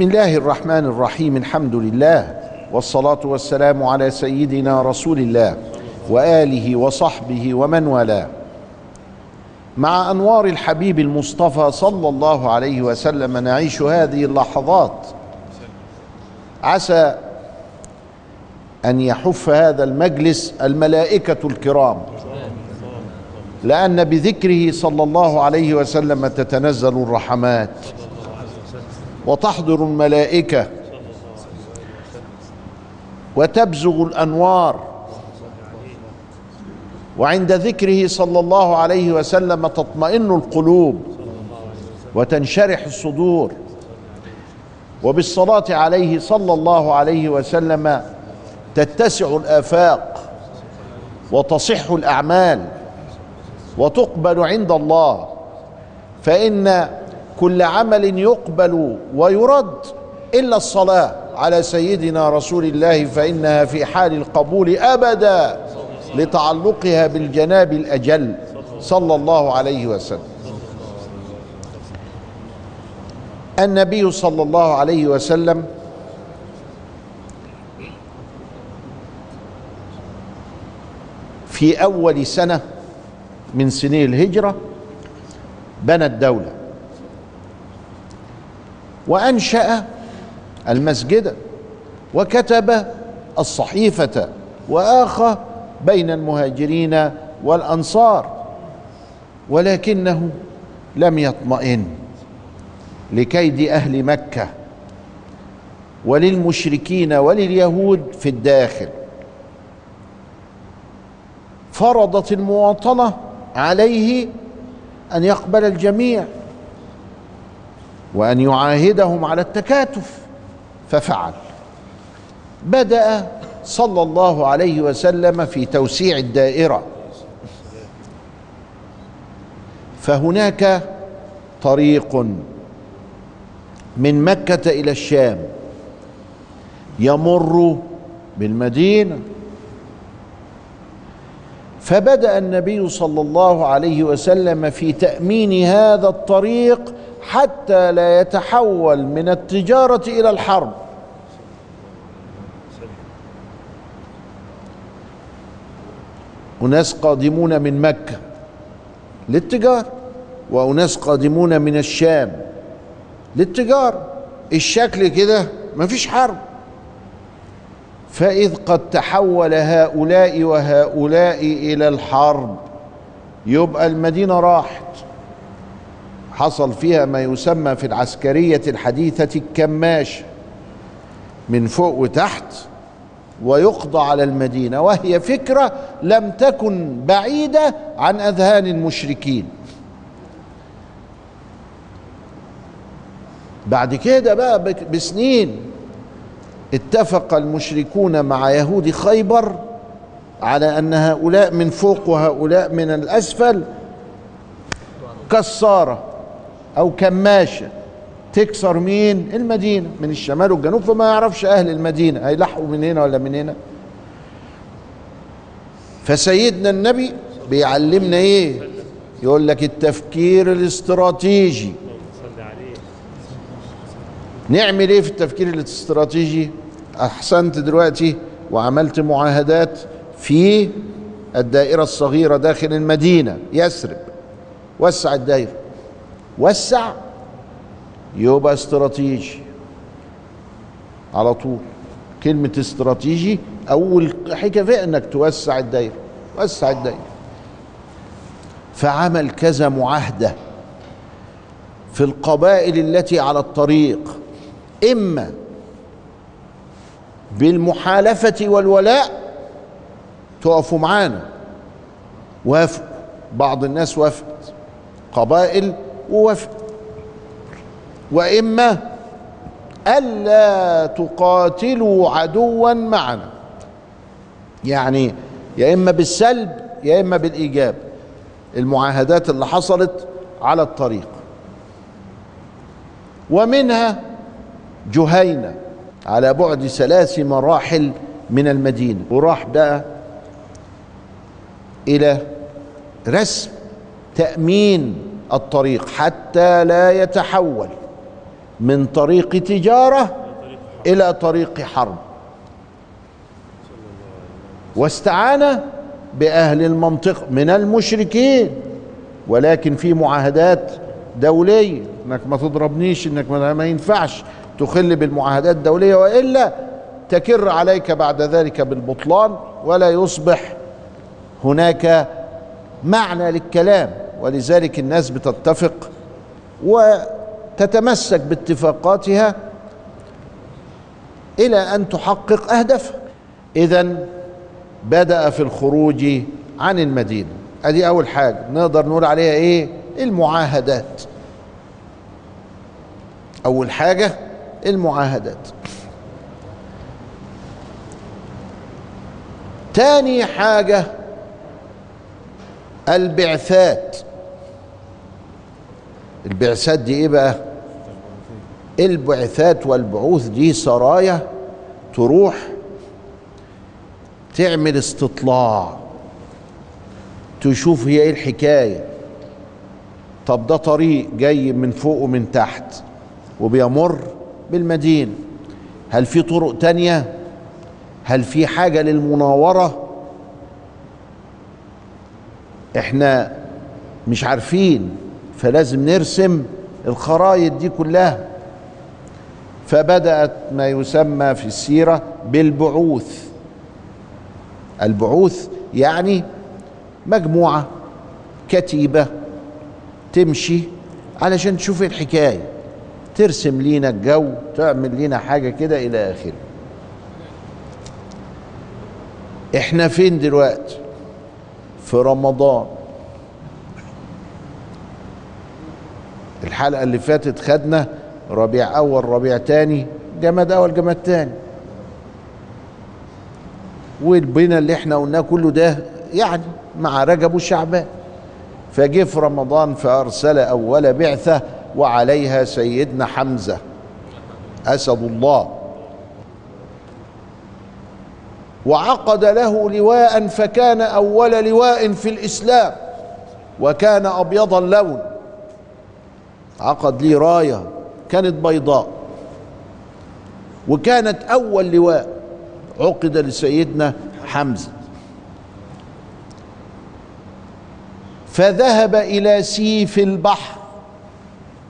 بسم الله الرحمن الرحيم الحمد لله والصلاة والسلام على سيدنا رسول الله وآله وصحبه ومن والاه مع أنوار الحبيب المصطفى صلى الله عليه وسلم نعيش هذه اللحظات عسى أن يحف هذا المجلس الملائكة الكرام لأن بذكره صلى الله عليه وسلم تتنزل الرحمات وتحضر الملائكة وتبزغ الأنوار. وعند ذكره صلى الله عليه وسلم تطمئن القلوب وتنشرح الصدور. وبالصلاة عليه صلى الله عليه وسلم تتسع الآفاق وتصح الأعمال وتقبل عند الله. فإن كل عمل يقبل ويرد إلا الصلاة على سيدنا رسول الله فإنها في حال القبول أبدا لتعلقها بالجناب الأجل صلى الله عليه وسلم. النبي صلى الله عليه وسلم في أول سنة من سنين الهجرة بنى الدولة. وأنشأ المسجد وكتب الصحيفة وآخى بين المهاجرين والأنصار ولكنه لم يطمئن لكيد أهل مكة وللمشركين ولليهود في الداخل. فرضت المواطنة عليه أن يقبل الجميع. وأن يعاهدهم على التكاتف ففعل. بدأ صلى الله عليه وسلم في توسيع الدائرة. فهناك طريق من مكة إلى الشام يمر بالمدينة. فبدأ النبي صلى الله عليه وسلم في تأمين هذا الطريق حتى لا يتحول من التجارة إلى الحرب. أناس قادمون من مكة للتجارة وأناس قادمون من الشام للتجارة. الشكل كده مفيش حرب. فإذ قد تحول هؤلاء وهؤلاء إلى الحرب يبقى المدينة راحت. حصل فيها ما يسمى في العسكرية الحديثة الكماش من فوق وتحت ويقضى على المدينة وهي فكرة لم تكن بعيدة عن أذهان المشركين. بعد كده بقى بسنين اتفق المشركون مع يهود خيبر على أن هؤلاء من فوق وهؤلاء من الأسفل كسارة. أو كماشه تكسر مين؟ المدينة. من الشمال والجنوب. فما يعرفش أهل المدينة. هيلحقوا من هنا ولا من هنا؟ فسيدنا النبي بيعلمنا إيه؟ يقول لك التفكير الاستراتيجي. نعمل إيه في التفكير الاستراتيجي؟ أحسنت دلوقتي وعملت معاهدات في الدائرة الصغيرة داخل المدينة. يثرب وسع الدائرة. وسع يبقى استراتيجي. على طول. كلمة استراتيجي أول حاجة في إنك توسع الدائرة وسع الدائرة فعمل كذا معاهدة في القبائل التي على الطريق إما بالمحالفة والولاء تقفوا معانا. وافقوا. بعض الناس وافقت. قبائل ووافقت وإما ألا تقاتلوا عدوا معنا. يعني يا إما بالسلب يا إما بالإيجاب. المعاهدات اللي حصلت على الطريق. ومنها جهينة على بعد ثلاث مراحل من المدينة. وراح بقى إلى رسم تأمين الطريق حتى لا يتحول من طريق تجارة إلى طريق حرب. واستعان بأهل المنطقة من المشركين ولكن في معاهدات دولية إنك ما تضربنيش إنك ما ينفعش تخل بالمعاهدات الدولية وإلا تكر عليك بعد ذلك بالبطلان ولا يصبح هناك معنى للكلام. ولذلك الناس بتتفق وتتمسك باتفاقاتها إلى أن تحقق اهدافها اذا بدأ في الخروج عن المدينة. أدي أول حاجة نقدر نقول عليها إيه؟ المعاهدات. أول حاجة المعاهدات. تاني حاجة البعثات. البعثات دي إيه بقى؟ البعثات والبعوث دي سرايا تروح تعمل استطلاع تشوف هي إيه الحكاية. طب ده طريق جاي من فوق ومن تحت وبيمر بالمدينة. هل في طرق تانية؟ هل في حاجة للمناورة؟ إحنا مش عارفين. فلازم نرسم الخرايط دي كلها. فبدأت ما يسمى في السيرة بالبعوث. البعوث يعني مجموعة كتيبة تمشي علشان تشوف الحكاية. ترسم لينا الجو تعمل لينا حاجة كده إلى آخره. إحنا فين دلوقتي؟ في رمضان. الحلقة اللي فاتت خدنا ربيع أول ربيع تاني جماد أول جماد تاني. والبنا اللي إحنا قلناه كله ده؟ يعني مع رجب وشعبان. فجه في رمضان فأرسل أول بعثة وعليها سيدنا حمزة. أسد الله. وعقد له لواء فكان أول لواء في الإسلام. وكان أبيض اللون. عقد لي راية كانت بيضاء وكانت أول لواء عقد لسيدنا حمزة. فذهب إلى سيف البحر.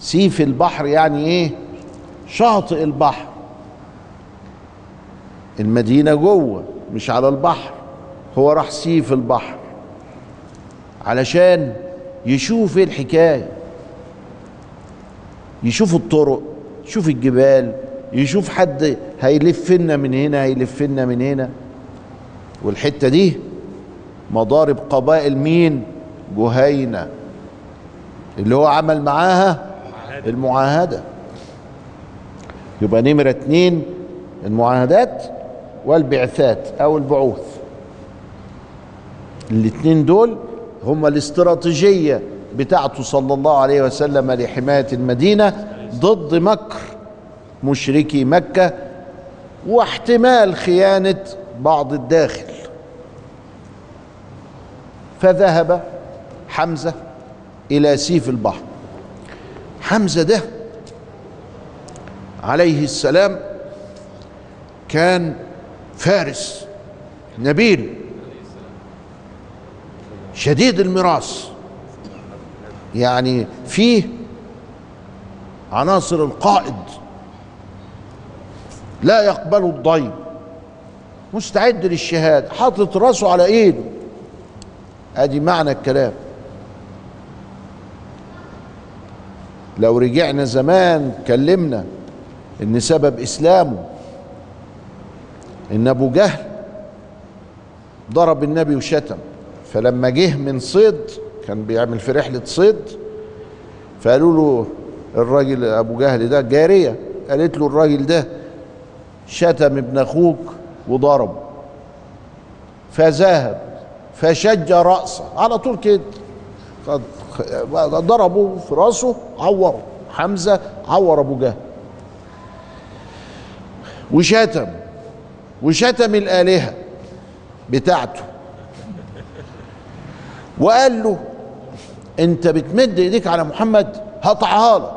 سيف البحر يعني إيه؟ شاطئ البحر. المدينة جوه مش على البحر هو راح سيف البحر علشان يشوف إيه الحكاية. يشوف الطرق يشوف الجبال يشوف حد هيلف لنا من هنا هيلف لنا من هنا. والحتة دي مضارب قبائل مين؟ جهينة. اللي هو عمل معاها المعاهدة. يبقى نمرة اتنين المعاهدات والبعثات أو البعوث. الاثنين دول هما الاستراتيجية بتاعته صلى الله عليه وسلم لحماية المدينة ضد مكر مشركي مكة واحتمال خيانة بعض الداخل. فذهب حمزة إلى سيف البحر. حمزة ده عليه السلام كان فارس نبيل شديد المراس يعني فيه عناصر القائد. لا يقبل الضيم مستعد للشهاده حاطط راسه على إيده. أدي معنى الكلام. لو رجعنا زمان كلمنا إن سبب إسلامه إن أبو جهل ضرب النبي وشتم. فلما جه من صيد كان بيعمل في رحلة صيد فقالوا له الراجل أبو جهل ده جارية قالت له الراجل ده شتم ابن أخوك وضربه فذهب فشج رأسه على طول كده ضربه في رأسه عوره حمزة عور أبو جهل وشتم وشتم الآلهة بتاعته وقال له انت بتمد ايديك على محمد هقطعها لك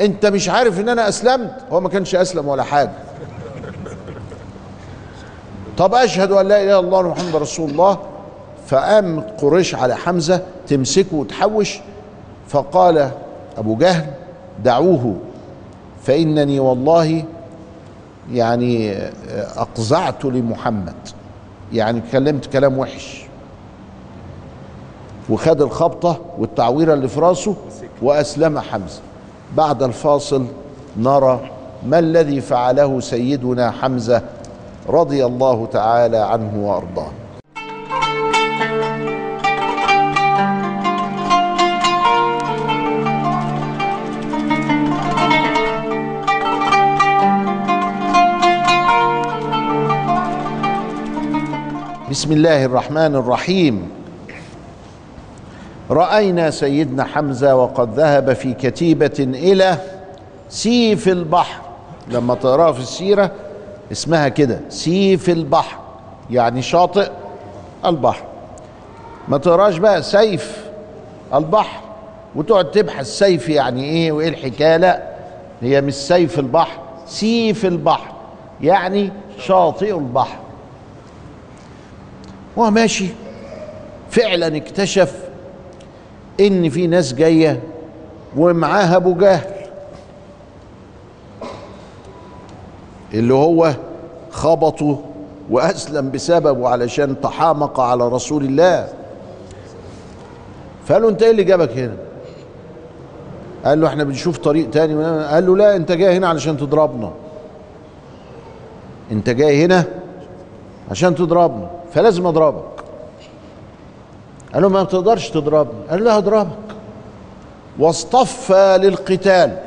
انت مش عارف ان أنا اسلمت. هو ما كانش اسلم ولا حاجة. طب أشهد أن لا إله إلا الله محمد رسول الله. فقام قريش على حمزة تمسكه وتحوش. فقال أبو جهل دعوه. فإنني والله يعني أقزعت لمحمد. يعني كلمت كلام وحش. وخد الخبطة والتعويرة اللي في راسه وأسلم حمزة. بعد الفاصل نرى ما الذي فعله سيدنا حمزة رضي الله تعالى عنه وأرضاه. بسم الله الرحمن الرحيم. رأينا سيدنا حمزة وقد ذهب في كتيبة إلى سيف البحر. لما تقرأها في السيرة اسمها كده سيف البحر يعني شاطئ البحر. ما تقراش بقى سيف البحر وتقعد تبحث سيف يعني إيه وإيه الحكاية. لا هي مش سيف البحر سيف البحر يعني شاطئ البحر. وهو ماشي فعلا اكتشف إن في ناس جاية ومعاها أبو جهل. اللي هو خبطه وأسلم بسببه علشان تحامق على رسول الله. فقال له انت إيه اللي جابك هنا؟ قال له إحنا بنشوف طريق تاني. قال له لا أنت جاي هنا علشان تضربنا. أنت جاي هنا عشان تضربنا فلازم أضربك. قال له ما تقدرش تضربني. قال له هضربك. واصطفى للقتال.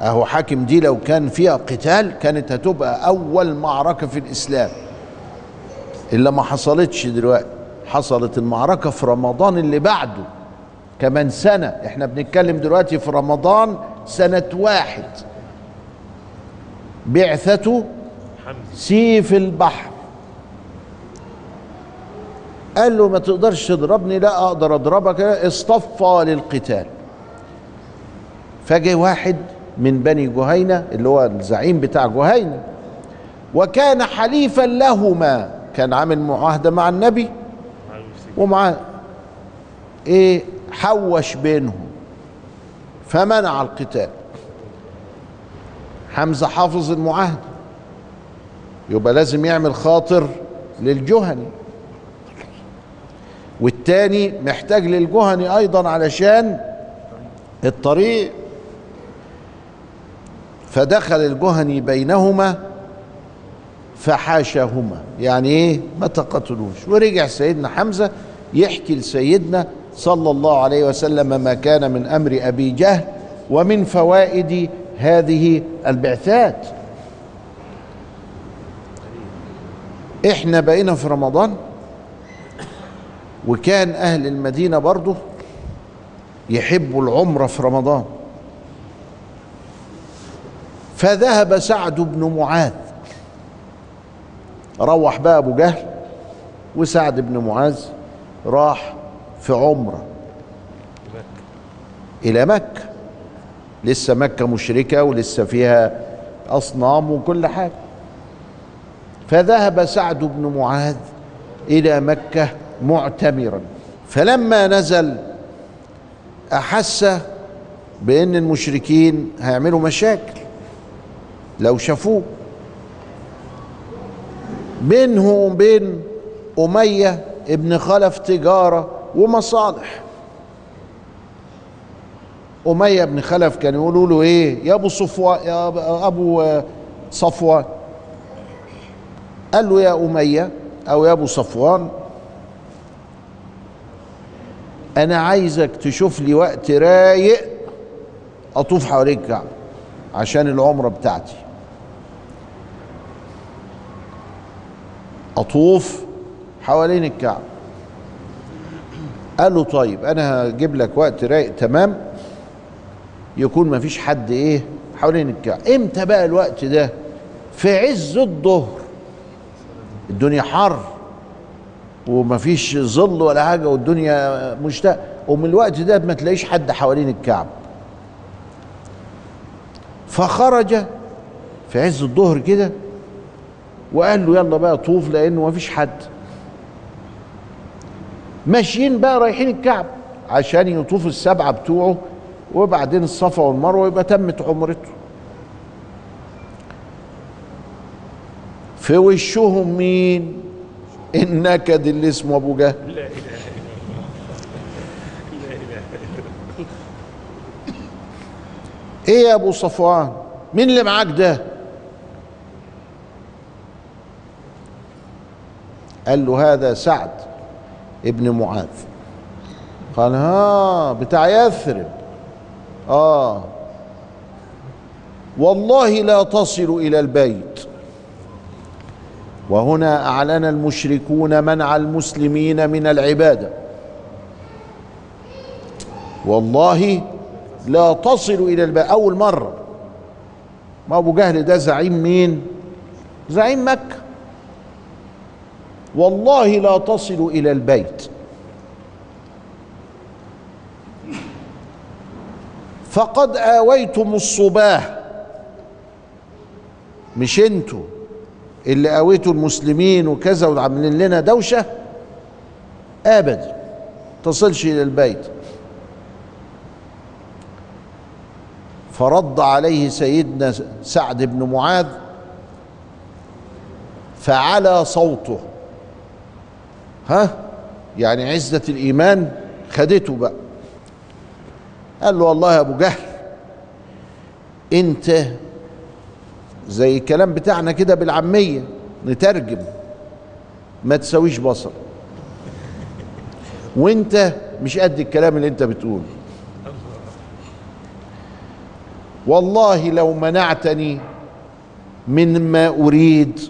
أهو حاكم دي لو كان فيها قتال كانت هتبقى أول معركة في الإسلام. إلا ما حصلتش دلوقتي. حصلت المعركة في رمضان اللي بعده. كمان سنة. إحنا بنتكلم دلوقتي في رمضان سنة واحد. بعثته سيف البحر. قال له ما تقدرش تضربني لا أقدر أضربك اصطفى للقتال. فجاء واحد من بني جهينة اللي هو الزعيم بتاع جهينة وكان حليفا لهما كان عامل معاهدة مع النبي ومع إيه حوش بينهم فمنع القتال. حمزة حافظ المعاهدة يبقى لازم يعمل خاطر للجهني والتاني محتاج للجهني أيضا علشان الطريق. فدخل الجهني بينهما فحاشاهما. يعني إيه؟ ما تقتلوش. ورجع سيدنا حمزة يحكي لسيدنا صلى الله عليه وسلم ما كان من أمر أبي جهل ومن فوائد هذه البعثات. إحنا بقينا في رمضان؟ وكان أهل المدينة برضه يحبوا العمرة في رمضان. فذهب سعد بن معاذ روح بقى أبو جهل وسعد بن معاذ راح في عمرة إلى مكة. لسه مكة مشركة ولسه فيها أصنام وكل حاجة. فذهب سعد بن معاذ إلى مكة معتمرا. فلما نزل أحس بأن المشركين هيعملوا مشاكل. لو شافوه. بينه وبين أمية ابن خلف تجارة ومصالح. أمية بن خلف كان يقولوا له إيه؟ يا أبو صفوان يا أبو صفوان. قال له يا أمية أو يا أبو صفوان أنا عايزك تشوف لي وقت رايق أطوف حوالين الكعبة عشان العمرة بتاعتي. أطوف حوالين الكعبه قال له طيب أنا هجيب لك وقت رايق تمام؟ يكون ما فيش حد إيه حوالين الكعبه إمتى بقى الوقت ده؟ في عز الظهر. الدنيا حر. وما فيش ظل ولا حاجة والدنيا مشتاق ومن الوقت ده ما تلاقيش حد حوالين الكعبه فخرج في عز الظهر كده وقال له يلا بقى طوف لأنه مفيش حد. ماشيين بقى رايحين الكعب عشان يطوف السبعة بتوعه وبعدين الصفا والمروة يبقى تمت عمرته. في وشهم مين؟ النكد اللي اسمه أبو جهل. لا اله الا الله لا اله الا إيه يا أبو صفوان؟ مين اللي معاك ده؟ قال له هذا سعد ابن معاذ. قال ها بتاع يثرب آه. والله لا تصل إلى البيت. وهنا أعلن المشركون منع المسلمين من العبادة. والله لا تصل إلى البيت أول مرة. ما أبو جهل ده زعيم مين؟ زعيم مكة. والله لا تصل إلى البيت. فقد آويتم الصباه مش أنتوا. اللي اويتوا المسلمين وكذا وعاملين لنا دوشة ابدا تصلش إلى البيت. فرد عليه سيدنا سعد بن معاذ فعلى صوته. ها؟ يعني عزة الإيمان خدته بقى. قال له والله يا أبو جهل أنت زي الكلام بتاعنا كده بالعامية نترجم. ما تسويش بصر. وانت مش قد الكلام اللي انت بتقوله. والله لو منعتني مما أريد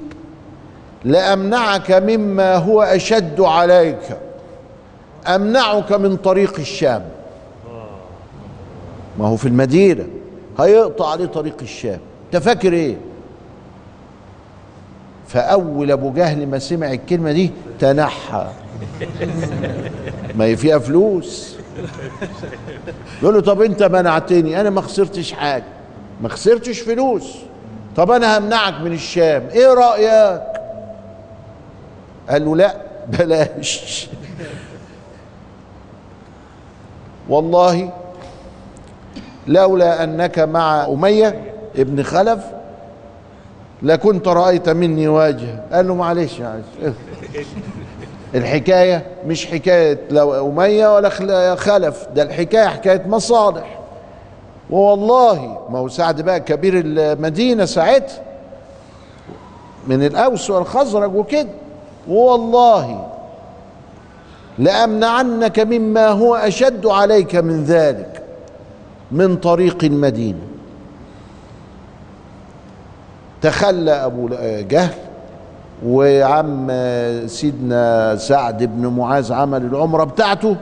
لأمنعك مما هو أشد عليك. أمنعك من طريق الشام. ما هو في المدينة هيقطع عليه طريق الشام. انت فاكر إيه؟ فأول أبو جهل ما سمع الكلمة دي تنحى. ما هي فيها فلوس. يقول له طب انت منعتني. أنا ما خسرتش حاجة. ما خسرتش فلوس. طب أنا همنعك من الشام. إيه رأيك؟ قال له لا بلاش. والله لولا أنك مع أمية ابن خلف؟ لكنت رأيت مني وجه قال له معلش معلش الحكاية مش حكاية لو أمية ولا خل- خلف ده الحكاية حكاية مصالح. ووالله ما هو سعد بقى كبير المدينة ساعتها من الأوس والخزرج وكده. والله لأمنعنك مما هو أشد عليك من ذلك من طريق المدينة. تخلى أبو جهل وعم سيدنا سعد بن معاذ عمل العمرة بتاعته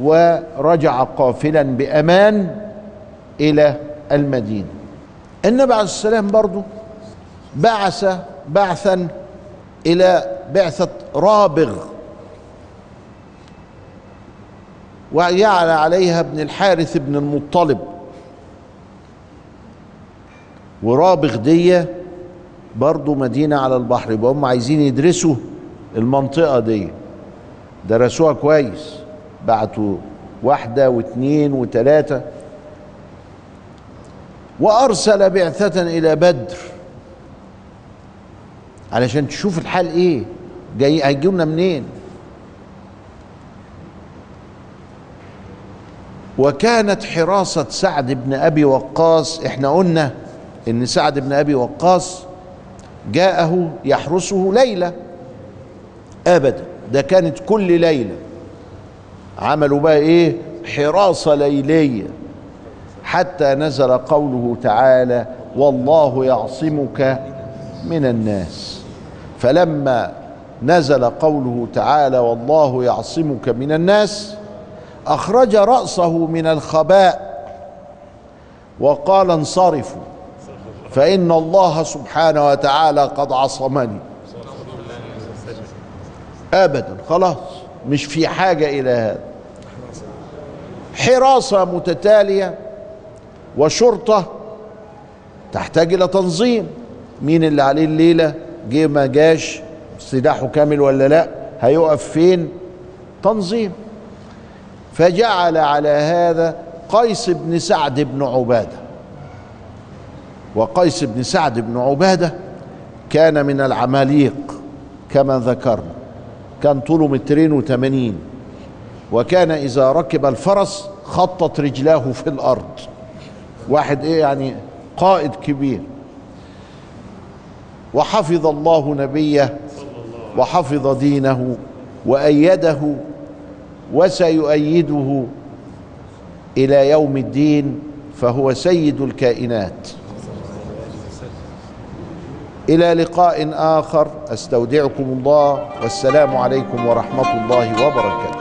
ورجع قافلا بأمان إلى المدينة. النبي عليه السلام برضه بعث بعثا إلى بعثة رابغ وجعل عليها ابن الحارث بن المطلب. ورابغ دي برضو مدينة على البحر يبقى هم عايزين يدرسوا المنطقة دي. درسوها كويس. بعتوا واحدة واثنين وثلاثة وأرسل بعثة إلى بدر. علشان تشوف الحال إيه. جاي هيجيونا منين؟ وكانت حراسة سعد بن أبي وقاص إحنا قلنا إن سعد بن أبي وقاص جاءه يحرسه ليلة أبدا. ده كانت كل ليلة. عملوا بقى إيه؟ حراسة ليلية حتى نزل قوله تعالى والله يعصمك من الناس. فلما نزل قوله تعالى والله يعصمك من الناس أخرج رأسه من الخباء وقال انصرفوا. فإن الله سبحانه وتعالى قد عصمني. ابدا خلاص مش في حاجة إلى هذا. حراسة متتالية وشرطة تحتاج إلى تنظيم. مين اللي عليه الليلة؟ جه ما جاش سلاحه كامل ولا لا؟ هيقف فين؟ تنظيم. فجعل على هذا قيس بن سعد بن عبادة. وقيس بن سعد بن عبادة كان من العماليق كما ذكرنا كان طوله مترين وثمانين وكان إذا ركب الفرس خطت رجلاه في الأرض. واحد إيه يعني قائد كبير. وحفظ الله نبيه وحفظ دينه وأيده وسيؤيده إلى يوم الدين فهو سيد الكائنات. إلى لقاء آخر. أستودعكم الله. والسلام عليكم ورحمة الله وبركاته.